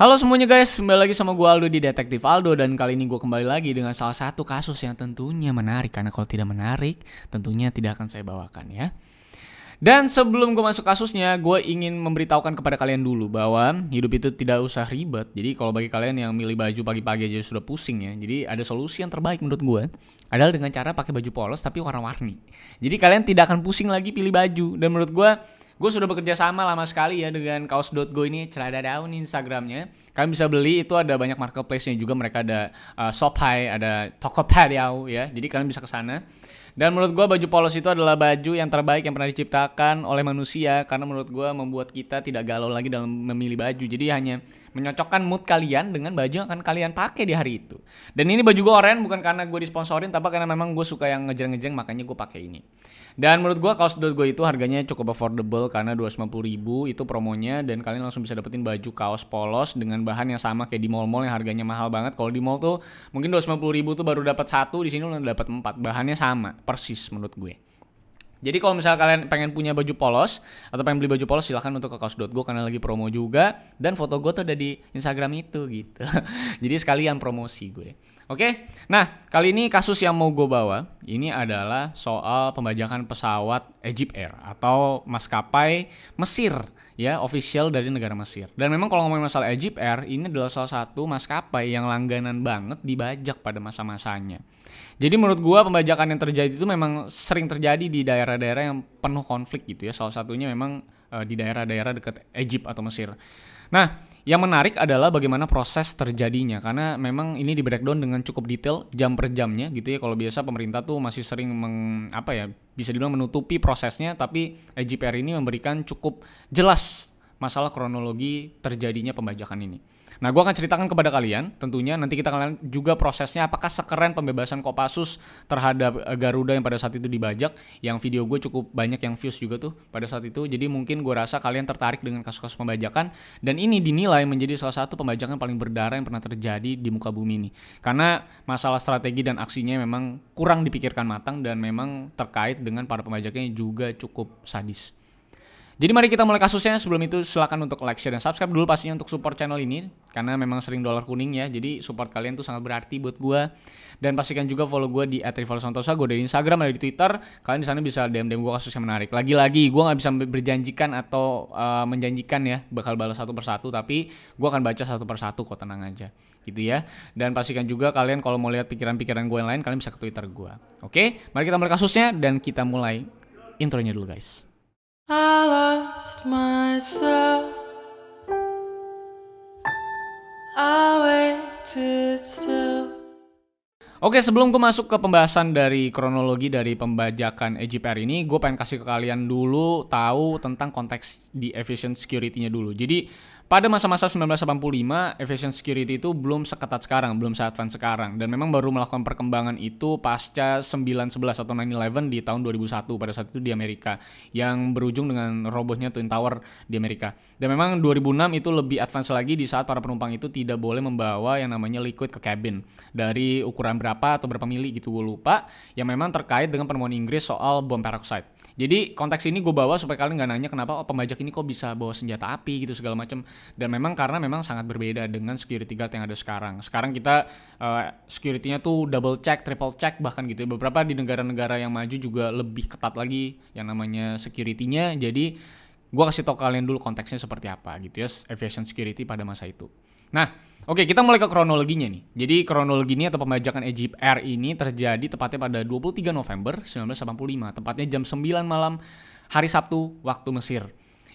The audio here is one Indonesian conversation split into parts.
Halo semuanya guys, kembali lagi sama gue Aldo di Detektif Aldo dan kali ini gue kembali lagi dengan salah satu kasus yang tentunya menarik karena kalau tidak menarik tentunya tidak akan saya bawakan ya. Dan sebelum gue masuk kasusnya, gue ingin memberitahukan kepada kalian dulu bahwa hidup itu tidak usah ribet. Jadi kalau bagi kalian yang milih baju pagi-pagi aja sudah pusing ya, jadi ada solusi yang terbaik menurut gue adalah dengan cara pakai baju polos tapi warna-warni. Jadi kalian tidak akan pusing lagi pilih baju dan menurut gue Gue sudah bekerja sama lama sekali ya dengan kaos.go ini celana daun Instagramnya. Kalian bisa beli itu ada banyak marketplace-nya juga mereka ada uh, Shopify, ada Tokopedia ya. Jadi kalian bisa ke sana. Dan menurut gue baju polos itu adalah baju yang terbaik yang pernah diciptakan oleh manusia karena menurut gue membuat kita tidak galau lagi dalam memilih baju. Jadi hanya menyocokkan mood kalian dengan baju yang akan kalian pakai di hari itu. Dan ini baju gue oren bukan karena gue disponsorin tapi karena memang gue suka yang ngejeng-ngejeng makanya gue pakai ini. Dan menurut gue kaos gue itu harganya cukup affordable karena 250 ribu itu promonya dan kalian langsung bisa dapetin baju kaos polos dengan bahan yang sama kayak di mall-mall yang harganya mahal banget. Kalau di mall tuh mungkin 250 ribu tuh baru dapat satu, di sini udah dapat empat. Bahannya sama persis menurut gue. Jadi kalau misalnya kalian pengen punya baju polos atau pengen beli baju polos silahkan untuk ke kaos.go karena lagi promo juga dan foto gue tuh ada di Instagram itu gitu. Jadi sekalian promosi gue. Oke, nah kali ini kasus yang mau gue bawa ini adalah soal pembajakan pesawat Egypt Air atau maskapai Mesir ya official dari negara Mesir. Dan memang kalau ngomongin masalah Egypt Air ini adalah salah satu maskapai yang langganan banget dibajak pada masa-masanya. Jadi menurut gue pembajakan yang terjadi itu memang sering terjadi di daerah-daerah yang penuh konflik gitu ya. Salah satunya memang uh, di daerah-daerah dekat Egypt atau Mesir. Nah, yang menarik adalah bagaimana proses terjadinya karena memang ini di breakdown dengan cukup detail jam per jamnya gitu ya. Kalau biasa pemerintah tuh masih sering meng, apa ya bisa dibilang menutupi prosesnya tapi EGPR ini memberikan cukup jelas masalah kronologi terjadinya pembajakan ini. Nah, gue akan ceritakan kepada kalian, tentunya nanti kita akan juga prosesnya apakah sekeren pembebasan Kopassus terhadap eh, Garuda yang pada saat itu dibajak, yang video gue cukup banyak yang views juga tuh pada saat itu. Jadi mungkin gue rasa kalian tertarik dengan kasus-kasus pembajakan dan ini dinilai menjadi salah satu pembajakan paling berdarah yang pernah terjadi di muka bumi ini. Karena masalah strategi dan aksinya memang kurang dipikirkan matang dan memang terkait dengan para pembajaknya juga cukup sadis. Jadi mari kita mulai kasusnya. Sebelum itu silakan untuk like, share, dan subscribe dulu pastinya untuk support channel ini karena memang sering dolar kuning ya. Jadi support kalian tuh sangat berarti buat gue. Dan pastikan juga follow gue di @rivalsantosa. Gue dari Instagram, ada di Twitter. Kalian di sana bisa DM DM gue kasus yang menarik. Lagi-lagi gue nggak bisa berjanjikan atau uh, menjanjikan ya bakal balas satu persatu, tapi gue akan baca satu persatu kok tenang aja gitu ya. Dan pastikan juga kalian kalau mau lihat pikiran-pikiran gue yang lain, kalian bisa ke Twitter gue. Oke, mari kita mulai kasusnya dan kita mulai intronya dulu guys. I lost myself. I waited still. Oke, sebelum gue masuk ke pembahasan dari kronologi dari pembajakan EGPR ini, gue pengen kasih ke kalian dulu tahu tentang konteks di efficient security-nya dulu. Jadi, pada masa-masa 1985, aviation security itu belum seketat sekarang, belum se-advance sekarang. Dan memang baru melakukan perkembangan itu pasca 911 atau 9-11 di tahun 2001 pada saat itu di Amerika. Yang berujung dengan robohnya Twin Tower di Amerika. Dan memang 2006 itu lebih advance lagi di saat para penumpang itu tidak boleh membawa yang namanya liquid ke cabin. Dari ukuran berapa atau berapa mili gitu gue lupa. Yang memang terkait dengan penemuan Inggris soal bom peroxide. Jadi konteks ini gue bawa supaya kalian nggak nanya kenapa oh, pembajak ini kok bisa bawa senjata api gitu segala macam. Dan memang karena memang sangat berbeda dengan security guard yang ada sekarang. Sekarang kita uh, security-nya tuh double check, triple check bahkan gitu. Ya. Beberapa di negara-negara yang maju juga lebih ketat lagi yang namanya security-nya. Jadi gue kasih tau kalian dulu konteksnya seperti apa gitu ya aviation security pada masa itu. Nah, oke kita mulai ke kronologinya nih. Jadi kronologi ini atau pembajakan Egypt Air ini terjadi tepatnya pada 23 November 1985, tepatnya jam 9 malam hari Sabtu waktu Mesir.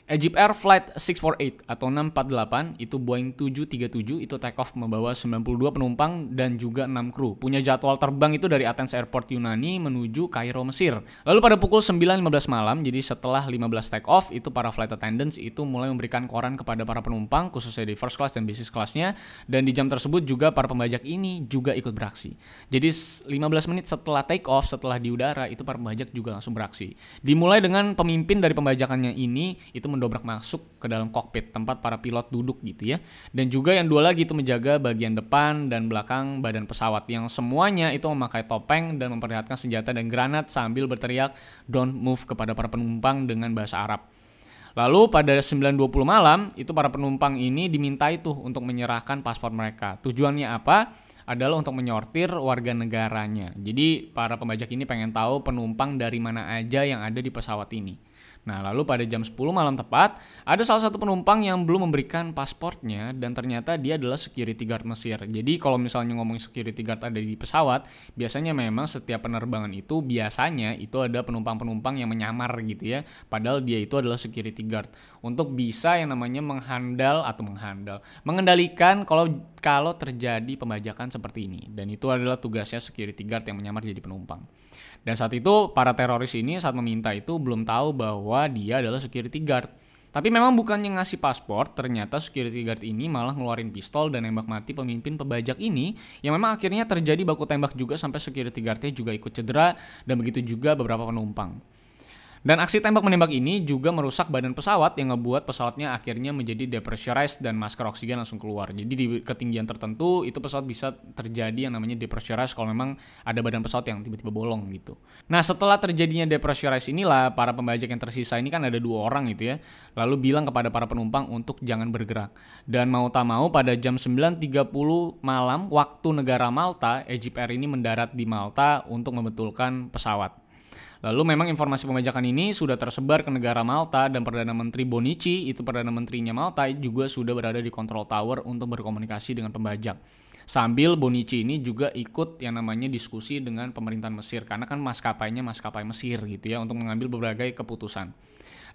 Egypt Air Flight 648 atau 648 itu Boeing 737 itu take off membawa 92 penumpang dan juga 6 kru. Punya jadwal terbang itu dari Athens Airport Yunani menuju Kairo Mesir. Lalu pada pukul 9.15 malam jadi setelah 15 take off itu para flight attendants itu mulai memberikan koran kepada para penumpang khususnya di first class dan business classnya dan di jam tersebut juga para pembajak ini juga ikut beraksi. Jadi 15 menit setelah take off setelah di udara itu para pembajak juga langsung beraksi. Dimulai dengan pemimpin dari pembajakannya ini itu mendobrak masuk ke dalam kokpit tempat para pilot duduk gitu ya. Dan juga yang dua lagi itu menjaga bagian depan dan belakang badan pesawat yang semuanya itu memakai topeng dan memperlihatkan senjata dan granat sambil berteriak don't move kepada para penumpang dengan bahasa Arab. Lalu pada 9.20 malam itu para penumpang ini diminta itu untuk menyerahkan paspor mereka. Tujuannya apa? adalah untuk menyortir warga negaranya. Jadi para pembajak ini pengen tahu penumpang dari mana aja yang ada di pesawat ini. Nah, lalu pada jam 10 malam tepat, ada salah satu penumpang yang belum memberikan pasportnya dan ternyata dia adalah security guard Mesir. Jadi kalau misalnya ngomong security guard ada di pesawat, biasanya memang setiap penerbangan itu biasanya itu ada penumpang-penumpang yang menyamar gitu ya. Padahal dia itu adalah security guard untuk bisa yang namanya menghandal atau menghandal, mengendalikan kalau kalau terjadi pembajakan seperti ini. Dan itu adalah tugasnya security guard yang menyamar jadi penumpang. Dan saat itu para teroris ini saat meminta itu belum tahu bahwa dia adalah security guard. Tapi memang bukannya ngasih paspor, ternyata security guard ini malah ngeluarin pistol dan nembak mati pemimpin pembajak ini yang memang akhirnya terjadi baku tembak juga sampai security guardnya juga ikut cedera dan begitu juga beberapa penumpang. Dan aksi tembak menembak ini juga merusak badan pesawat yang ngebuat pesawatnya akhirnya menjadi depressurized dan masker oksigen langsung keluar. Jadi di ketinggian tertentu itu pesawat bisa terjadi yang namanya depressurized kalau memang ada badan pesawat yang tiba-tiba bolong gitu. Nah setelah terjadinya depressurized inilah para pembajak yang tersisa ini kan ada dua orang gitu ya. Lalu bilang kepada para penumpang untuk jangan bergerak. Dan mau tak mau pada jam 9.30 malam waktu negara Malta, Egypt Air ini mendarat di Malta untuk membetulkan pesawat. Lalu memang informasi pembajakan ini sudah tersebar ke negara Malta dan Perdana Menteri Bonici, itu Perdana Menterinya Malta, juga sudah berada di control tower untuk berkomunikasi dengan pembajak. Sambil Bonici ini juga ikut yang namanya diskusi dengan pemerintahan Mesir karena kan maskapainya maskapai Mesir gitu ya untuk mengambil berbagai keputusan.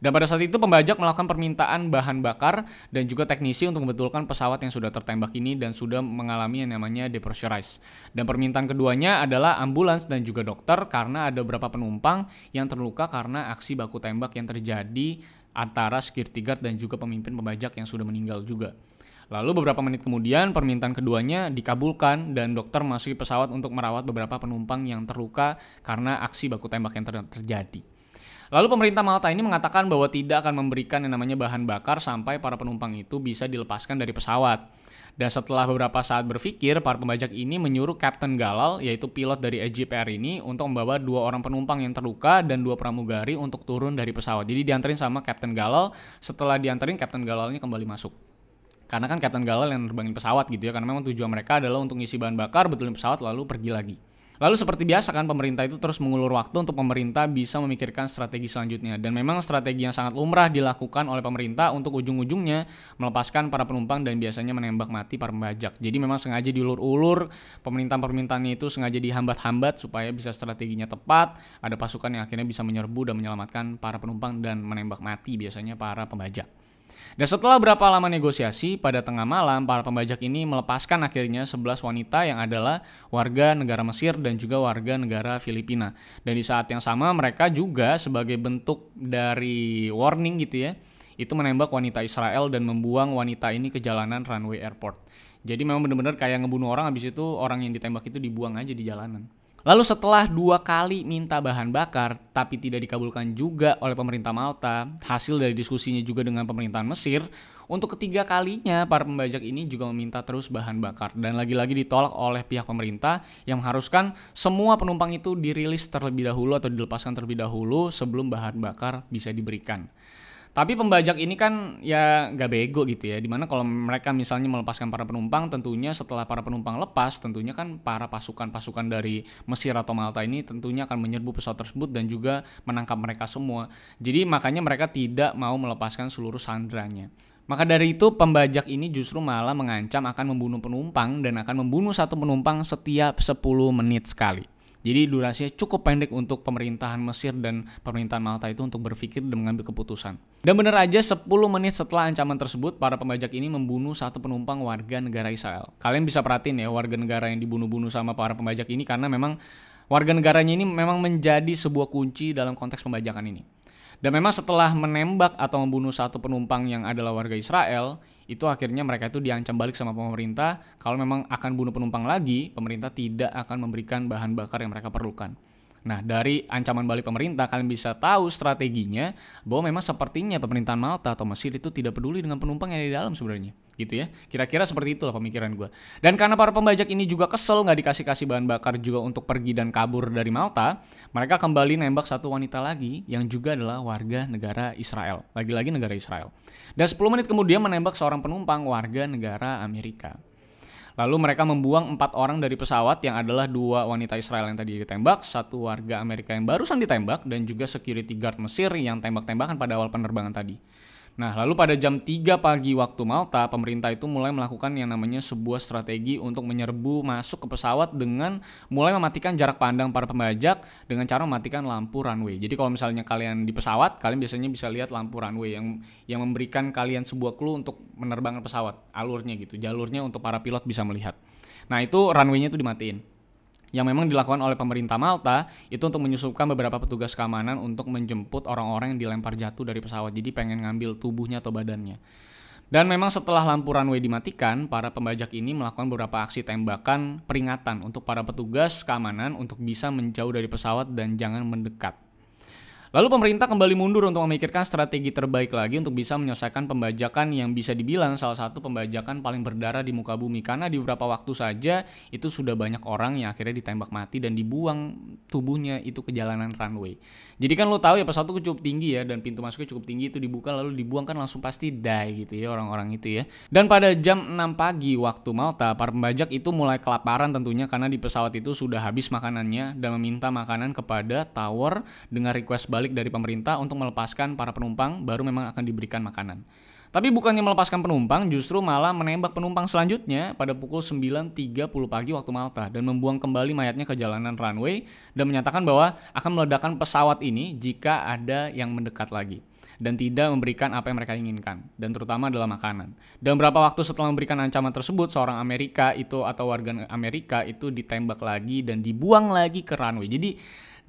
Dan pada saat itu pembajak melakukan permintaan bahan bakar dan juga teknisi untuk membetulkan pesawat yang sudah tertembak ini dan sudah mengalami yang namanya depressurize. Dan permintaan keduanya adalah ambulans dan juga dokter karena ada beberapa penumpang yang terluka karena aksi baku tembak yang terjadi antara security guard dan juga pemimpin pembajak yang sudah meninggal juga. Lalu beberapa menit kemudian permintaan keduanya dikabulkan dan dokter masuki pesawat untuk merawat beberapa penumpang yang terluka karena aksi baku tembak yang ter terjadi. Lalu pemerintah Malta ini mengatakan bahwa tidak akan memberikan yang namanya bahan bakar sampai para penumpang itu bisa dilepaskan dari pesawat. Dan setelah beberapa saat berpikir, para pembajak ini menyuruh Captain Galal, yaitu pilot dari Egypt Air ini, untuk membawa dua orang penumpang yang terluka dan dua pramugari untuk turun dari pesawat. Jadi diantarin sama Captain Galal, setelah diantarin Captain Galalnya kembali masuk. Karena kan Captain Galal yang nerbangin pesawat gitu ya, karena memang tujuan mereka adalah untuk ngisi bahan bakar, betulin pesawat, lalu pergi lagi. Lalu seperti biasa kan pemerintah itu terus mengulur waktu untuk pemerintah bisa memikirkan strategi selanjutnya dan memang strategi yang sangat lumrah dilakukan oleh pemerintah untuk ujung-ujungnya melepaskan para penumpang dan biasanya menembak mati para pembajak. Jadi memang sengaja diulur-ulur, pemerintah-pemerintahnya itu sengaja dihambat-hambat supaya bisa strateginya tepat, ada pasukan yang akhirnya bisa menyerbu dan menyelamatkan para penumpang dan menembak mati biasanya para pembajak. Dan setelah berapa lama negosiasi, pada tengah malam para pembajak ini melepaskan akhirnya 11 wanita yang adalah warga negara Mesir dan juga warga negara Filipina. Dan di saat yang sama mereka juga sebagai bentuk dari warning gitu ya, itu menembak wanita Israel dan membuang wanita ini ke jalanan runway airport. Jadi memang benar-benar kayak ngebunuh orang habis itu orang yang ditembak itu dibuang aja di jalanan. Lalu setelah dua kali minta bahan bakar tapi tidak dikabulkan juga oleh pemerintah Malta, hasil dari diskusinya juga dengan pemerintahan Mesir, untuk ketiga kalinya para pembajak ini juga meminta terus bahan bakar dan lagi-lagi ditolak oleh pihak pemerintah yang mengharuskan semua penumpang itu dirilis terlebih dahulu atau dilepaskan terlebih dahulu sebelum bahan bakar bisa diberikan. Tapi pembajak ini kan ya gak bego gitu ya. Di mana kalau mereka misalnya melepaskan para penumpang, tentunya setelah para penumpang lepas, tentunya kan para pasukan-pasukan dari Mesir atau Malta ini tentunya akan menyerbu pesawat tersebut dan juga menangkap mereka semua. Jadi makanya mereka tidak mau melepaskan seluruh sandranya. Maka dari itu pembajak ini justru malah mengancam akan membunuh penumpang dan akan membunuh satu penumpang setiap 10 menit sekali. Jadi durasinya cukup pendek untuk pemerintahan Mesir dan pemerintahan Malta itu untuk berpikir dan mengambil keputusan. Dan benar aja 10 menit setelah ancaman tersebut, para pembajak ini membunuh satu penumpang warga negara Israel. Kalian bisa perhatiin ya warga negara yang dibunuh-bunuh sama para pembajak ini karena memang warga negaranya ini memang menjadi sebuah kunci dalam konteks pembajakan ini. Dan memang setelah menembak atau membunuh satu penumpang yang adalah warga Israel, itu akhirnya mereka itu diancam balik sama pemerintah kalau memang akan bunuh penumpang lagi, pemerintah tidak akan memberikan bahan bakar yang mereka perlukan. Nah, dari ancaman balik pemerintah, kalian bisa tahu strateginya bahwa memang sepertinya pemerintahan Malta atau Mesir itu tidak peduli dengan penumpang yang ada di dalam sebenarnya. Gitu ya. Kira-kira seperti itulah pemikiran gue. Dan karena para pembajak ini juga kesel nggak dikasih-kasih bahan bakar juga untuk pergi dan kabur dari Malta, mereka kembali nembak satu wanita lagi yang juga adalah warga negara Israel. Lagi-lagi negara Israel. Dan 10 menit kemudian menembak seorang penumpang warga negara Amerika. Lalu mereka membuang empat orang dari pesawat yang adalah dua wanita Israel yang tadi ditembak, satu warga Amerika yang barusan ditembak, dan juga security guard Mesir yang tembak-tembakan pada awal penerbangan tadi. Nah, lalu pada jam 3 pagi waktu Malta, pemerintah itu mulai melakukan yang namanya sebuah strategi untuk menyerbu masuk ke pesawat dengan mulai mematikan jarak pandang para pembajak dengan cara mematikan lampu runway. Jadi kalau misalnya kalian di pesawat, kalian biasanya bisa lihat lampu runway yang yang memberikan kalian sebuah clue untuk menerbangkan pesawat, alurnya gitu, jalurnya untuk para pilot bisa melihat. Nah, itu runway-nya itu dimatiin yang memang dilakukan oleh pemerintah Malta itu untuk menyusupkan beberapa petugas keamanan untuk menjemput orang-orang yang dilempar jatuh dari pesawat. Jadi pengen ngambil tubuhnya atau badannya. Dan memang setelah lampu runway dimatikan, para pembajak ini melakukan beberapa aksi tembakan peringatan untuk para petugas keamanan untuk bisa menjauh dari pesawat dan jangan mendekat. Lalu pemerintah kembali mundur untuk memikirkan strategi terbaik lagi untuk bisa menyelesaikan pembajakan yang bisa dibilang salah satu pembajakan paling berdarah di muka bumi karena di beberapa waktu saja itu sudah banyak orang yang akhirnya ditembak mati dan dibuang tubuhnya itu ke jalanan runway. Jadi kan lo tahu ya pesawat itu cukup tinggi ya dan pintu masuknya cukup tinggi itu dibuka lalu dibuang kan langsung pasti die gitu ya orang-orang itu ya. Dan pada jam 6 pagi waktu Malta para pembajak itu mulai kelaparan tentunya karena di pesawat itu sudah habis makanannya dan meminta makanan kepada tower dengan request balik dari pemerintah untuk melepaskan para penumpang baru memang akan diberikan makanan. Tapi bukannya melepaskan penumpang, justru malah menembak penumpang selanjutnya pada pukul 9.30 pagi waktu Malta dan membuang kembali mayatnya ke jalanan runway dan menyatakan bahwa akan meledakkan pesawat ini jika ada yang mendekat lagi dan tidak memberikan apa yang mereka inginkan dan terutama adalah makanan. Dan beberapa waktu setelah memberikan ancaman tersebut, seorang Amerika itu atau warga Amerika itu ditembak lagi dan dibuang lagi ke runway. Jadi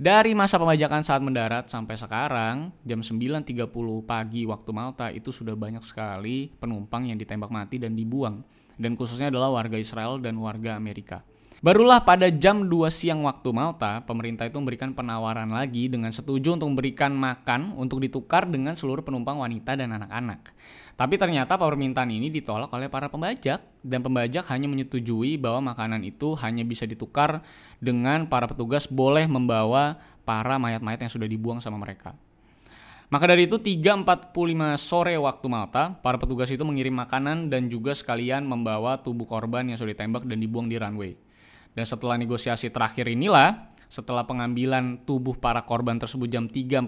dari masa pembajakan saat mendarat sampai sekarang, jam 9.30 pagi waktu Malta itu sudah banyak sekali penumpang yang ditembak mati dan dibuang. Dan khususnya adalah warga Israel dan warga Amerika. Barulah pada jam 2 siang waktu Malta, pemerintah itu memberikan penawaran lagi dengan setuju untuk memberikan makan untuk ditukar dengan seluruh penumpang wanita dan anak-anak. Tapi ternyata permintaan ini ditolak oleh para pembajak dan pembajak hanya menyetujui bahwa makanan itu hanya bisa ditukar dengan para petugas boleh membawa para mayat-mayat yang sudah dibuang sama mereka. Maka dari itu 3.45 sore waktu Malta, para petugas itu mengirim makanan dan juga sekalian membawa tubuh korban yang sudah ditembak dan dibuang di runway. Dan setelah negosiasi terakhir inilah, setelah pengambilan tubuh para korban tersebut jam 3.45,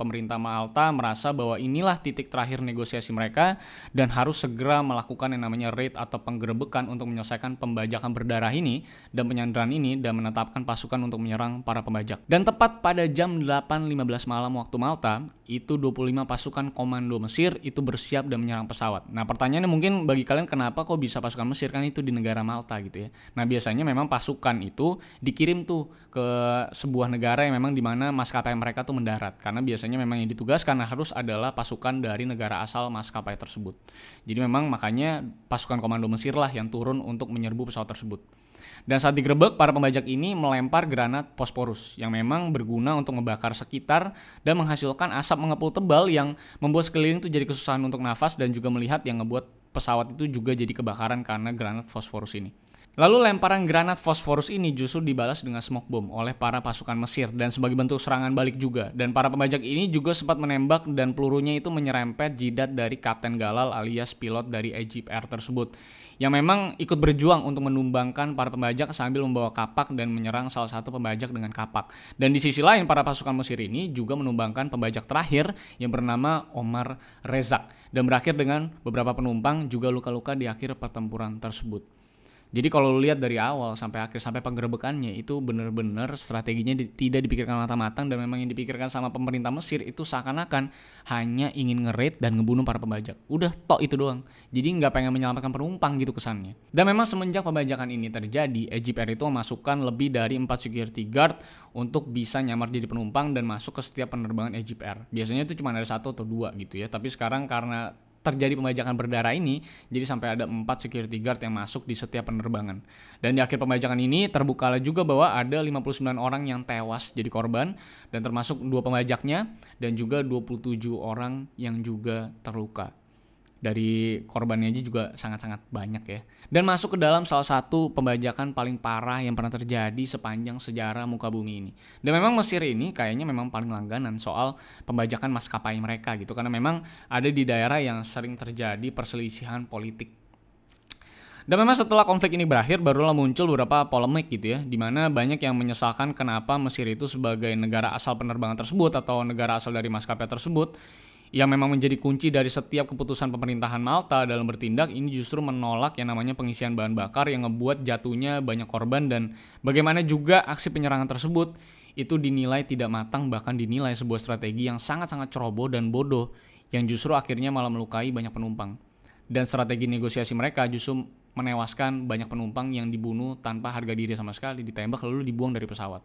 pemerintah Malta merasa bahwa inilah titik terakhir negosiasi mereka dan harus segera melakukan yang namanya raid atau penggerebekan untuk menyelesaikan pembajakan berdarah ini dan penyanderaan ini dan menetapkan pasukan untuk menyerang para pembajak. Dan tepat pada jam 8.15 malam waktu Malta, itu 25 pasukan komando Mesir itu bersiap dan menyerang pesawat. Nah pertanyaannya mungkin bagi kalian kenapa kok bisa pasukan Mesir kan itu di negara Malta gitu ya. Nah biasanya memang pasukan itu dikirim tuh ke sebuah negara yang memang di mana maskapai mereka tuh mendarat karena biasanya memang yang ditugaskan harus adalah pasukan dari negara asal maskapai tersebut. Jadi memang makanya pasukan komando Mesir lah yang turun untuk menyerbu pesawat tersebut. Dan saat digerebek, para pembajak ini melempar granat posporus yang memang berguna untuk membakar sekitar dan menghasilkan asap mengepul tebal yang membuat sekeliling itu jadi kesusahan untuk nafas dan juga melihat yang ngebuat pesawat itu juga jadi kebakaran karena granat fosforus ini. Lalu lemparan granat fosforus ini justru dibalas dengan smoke bomb oleh para pasukan Mesir dan sebagai bentuk serangan balik juga. Dan para pembajak ini juga sempat menembak dan pelurunya itu menyerempet jidat dari Kapten Galal alias pilot dari Egypt Air tersebut. Yang memang ikut berjuang untuk menumbangkan para pembajak sambil membawa kapak dan menyerang salah satu pembajak dengan kapak. Dan di sisi lain para pasukan Mesir ini juga menumbangkan pembajak terakhir yang bernama Omar Rezak. Dan berakhir dengan beberapa penumpang juga luka-luka di akhir pertempuran tersebut. Jadi kalau lu lihat dari awal sampai akhir sampai penggerebekannya itu benar-benar strateginya di, tidak dipikirkan matang-matang dan memang yang dipikirkan sama pemerintah Mesir itu seakan-akan hanya ingin ngerit dan ngebunuh para pembajak. Udah tok itu doang. Jadi nggak pengen menyelamatkan penumpang gitu kesannya. Dan memang semenjak pembajakan ini terjadi, Egypt Air itu memasukkan lebih dari 4 security guard untuk bisa nyamar jadi penumpang dan masuk ke setiap penerbangan Egypt Air. Biasanya itu cuma ada satu atau dua gitu ya. Tapi sekarang karena terjadi pembajakan berdarah ini, jadi sampai ada empat security guard yang masuk di setiap penerbangan. Dan di akhir pembajakan ini terbuka juga bahwa ada 59 orang yang tewas jadi korban dan termasuk dua pembajaknya dan juga 27 orang yang juga terluka dari korbannya aja juga sangat-sangat banyak ya. Dan masuk ke dalam salah satu pembajakan paling parah yang pernah terjadi sepanjang sejarah muka bumi ini. Dan memang Mesir ini kayaknya memang paling langganan soal pembajakan maskapai mereka gitu karena memang ada di daerah yang sering terjadi perselisihan politik. Dan memang setelah konflik ini berakhir barulah muncul beberapa polemik gitu ya, di mana banyak yang menyesalkan kenapa Mesir itu sebagai negara asal penerbangan tersebut atau negara asal dari maskapai tersebut yang memang menjadi kunci dari setiap keputusan pemerintahan Malta dalam bertindak ini justru menolak yang namanya pengisian bahan bakar yang ngebuat jatuhnya banyak korban dan bagaimana juga aksi penyerangan tersebut itu dinilai tidak matang bahkan dinilai sebuah strategi yang sangat-sangat ceroboh dan bodoh yang justru akhirnya malah melukai banyak penumpang. Dan strategi negosiasi mereka justru menewaskan banyak penumpang yang dibunuh tanpa harga diri sama sekali, ditembak lalu dibuang dari pesawat.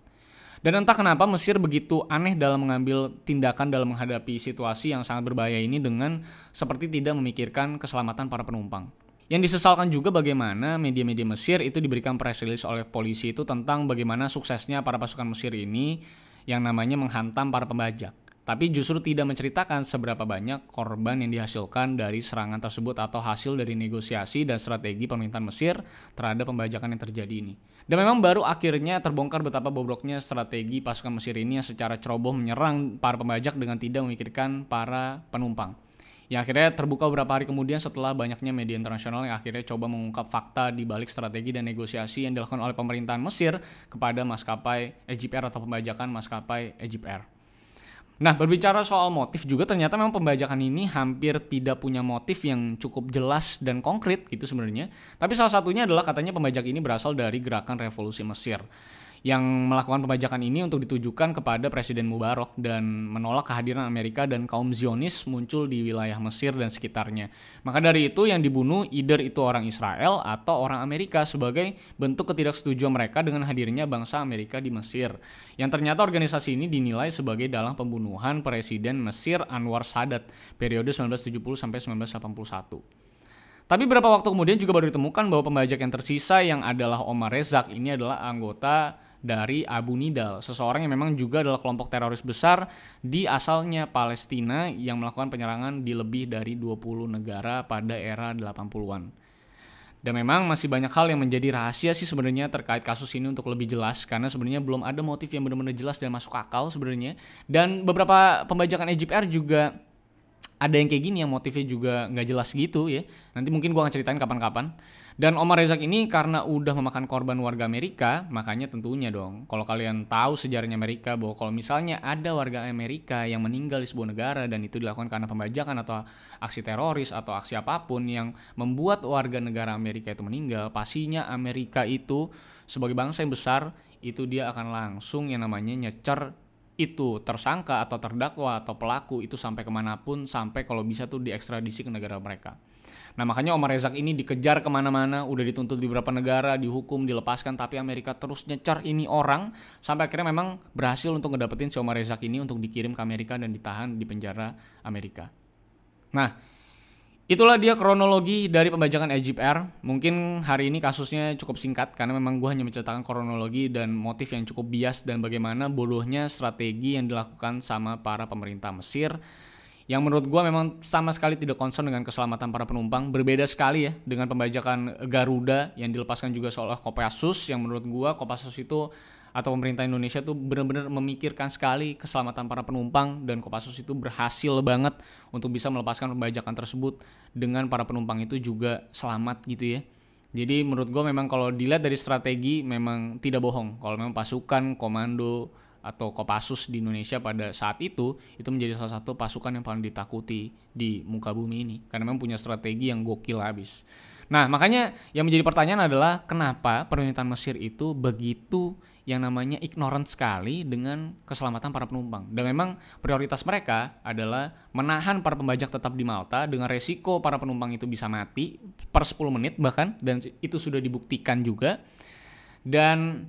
Dan entah kenapa Mesir begitu aneh dalam mengambil tindakan dalam menghadapi situasi yang sangat berbahaya ini dengan seperti tidak memikirkan keselamatan para penumpang. Yang disesalkan juga bagaimana media-media Mesir itu diberikan press release oleh polisi itu tentang bagaimana suksesnya para pasukan Mesir ini yang namanya menghantam para pembajak tapi justru tidak menceritakan seberapa banyak korban yang dihasilkan dari serangan tersebut atau hasil dari negosiasi dan strategi pemerintahan Mesir terhadap pembajakan yang terjadi ini. Dan memang baru akhirnya terbongkar betapa bobroknya strategi pasukan Mesir ini yang secara ceroboh menyerang para pembajak dengan tidak memikirkan para penumpang. Yang akhirnya terbuka beberapa hari kemudian setelah banyaknya media internasional yang akhirnya coba mengungkap fakta di balik strategi dan negosiasi yang dilakukan oleh pemerintahan Mesir kepada maskapai Egypt Air atau pembajakan maskapai Egypt Air. Nah, berbicara soal motif juga ternyata memang pembajakan ini hampir tidak punya motif yang cukup jelas dan konkret gitu sebenarnya. Tapi salah satunya adalah katanya pembajak ini berasal dari gerakan revolusi Mesir yang melakukan pembajakan ini untuk ditujukan kepada Presiden Mubarak dan menolak kehadiran Amerika dan kaum Zionis muncul di wilayah Mesir dan sekitarnya. Maka dari itu yang dibunuh either itu orang Israel atau orang Amerika sebagai bentuk ketidaksetujuan mereka dengan hadirnya bangsa Amerika di Mesir. Yang ternyata organisasi ini dinilai sebagai dalam pembunuhan Presiden Mesir Anwar Sadat periode 1970 sampai 1981. Tapi beberapa waktu kemudian juga baru ditemukan bahwa pembajak yang tersisa yang adalah Omar Rezak ini adalah anggota dari Abu Nidal, seseorang yang memang juga adalah kelompok teroris besar di asalnya Palestina yang melakukan penyerangan di lebih dari 20 negara pada era 80-an. Dan memang masih banyak hal yang menjadi rahasia sih sebenarnya terkait kasus ini untuk lebih jelas karena sebenarnya belum ada motif yang benar-benar jelas dan masuk akal sebenarnya. Dan beberapa pembajakan Egypt Air juga ada yang kayak gini yang motifnya juga nggak jelas gitu ya. Nanti mungkin gua akan ceritain kapan-kapan. Dan Omar Rezak ini karena udah memakan korban warga Amerika, makanya tentunya dong, kalau kalian tahu sejarahnya Amerika bahwa kalau misalnya ada warga Amerika yang meninggal di sebuah negara dan itu dilakukan karena pembajakan atau aksi teroris atau aksi apa pun yang membuat warga negara Amerika itu meninggal, pastinya Amerika itu sebagai bangsa yang besar itu dia akan langsung yang namanya nyecer itu tersangka atau terdakwa atau pelaku itu sampai ke mana pun sampai kalau bisa tuh diekstradisi ke negara mereka. Nah makanya Omar Rezak ini dikejar ke mana-mana, udah dituntut di beberapa negara, dihukum, dilepaskan, tapi Amerika terus nyecar ini orang sampai akhirnya memang berhasil untuk ngedapetin si Omar Rezak ini untuk dikirim ke Amerika dan ditahan di penjara Amerika. Nah itulah dia kronologi dari pembajakan Egypt Air. Mungkin hari ini kasusnya cukup singkat karena memang gue hanya menceritakan kronologi dan motif yang cukup bias dan bagaimana bodohnya strategi yang dilakukan sama para pemerintah Mesir. Yang menurut gue memang sama sekali tidak concern dengan keselamatan para penumpang. Berbeda sekali ya dengan pembajakan Garuda yang dilepaskan juga oleh Kopassus. Yang menurut gue Kopassus itu atau pemerintah Indonesia tuh benar-benar memikirkan sekali keselamatan para penumpang dan Kopassus itu berhasil banget untuk bisa melepaskan pembajakan tersebut dengan para penumpang itu juga selamat gitu ya. Jadi menurut gue memang kalau dilihat dari strategi memang tidak bohong. Kalau memang pasukan komando atau Kopassus di Indonesia pada saat itu itu menjadi salah satu pasukan yang paling ditakuti di muka bumi ini. Karena memang punya strategi yang gokil habis. Nah, makanya yang menjadi pertanyaan adalah kenapa pemerintahan Mesir itu begitu yang namanya ignorant sekali dengan keselamatan para penumpang. Dan memang prioritas mereka adalah menahan para pembajak tetap di Malta dengan resiko para penumpang itu bisa mati per 10 menit bahkan dan itu sudah dibuktikan juga. Dan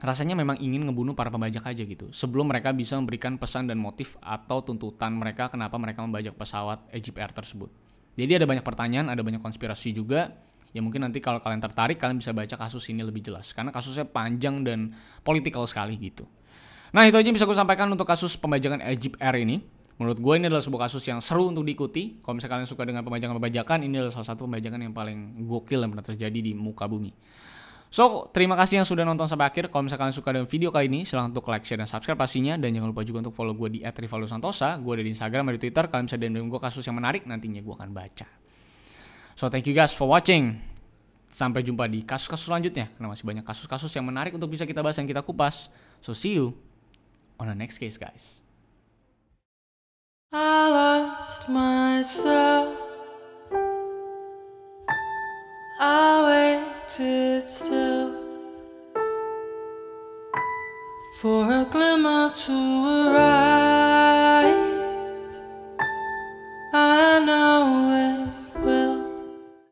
rasanya memang ingin ngebunuh para pembajak aja gitu sebelum mereka bisa memberikan pesan dan motif atau tuntutan mereka kenapa mereka membajak pesawat Egypt Air tersebut. Jadi ada banyak pertanyaan, ada banyak konspirasi juga. Ya mungkin nanti kalau kalian tertarik kalian bisa baca kasus ini lebih jelas karena kasusnya panjang dan politikal sekali gitu. Nah itu aja yang bisa gue sampaikan untuk kasus pembajakan Egypt Air ini. Menurut gue ini adalah sebuah kasus yang seru untuk diikuti. Kalau misalnya kalian suka dengan pembajakan-pembajakan, ini adalah salah satu pembajakan yang paling gokil yang pernah terjadi di muka bumi. So, terima kasih yang sudah nonton sampai akhir. Kalau misalkan suka dengan video kali ini, silahkan untuk like, share, dan subscribe pastinya. Dan jangan lupa juga untuk follow gue di @rivaldosantosa. Gue ada di Instagram, ada di Twitter. Kalian bisa DM gue kasus yang menarik, nantinya gue akan baca. So thank you guys for watching. Sampai jumpa di kasus-kasus selanjutnya karena masih banyak kasus-kasus yang menarik untuk bisa kita bahas dan kita kupas. So see you on the next case guys. I lost myself. I waited still for a glimmer to arrive. I know it.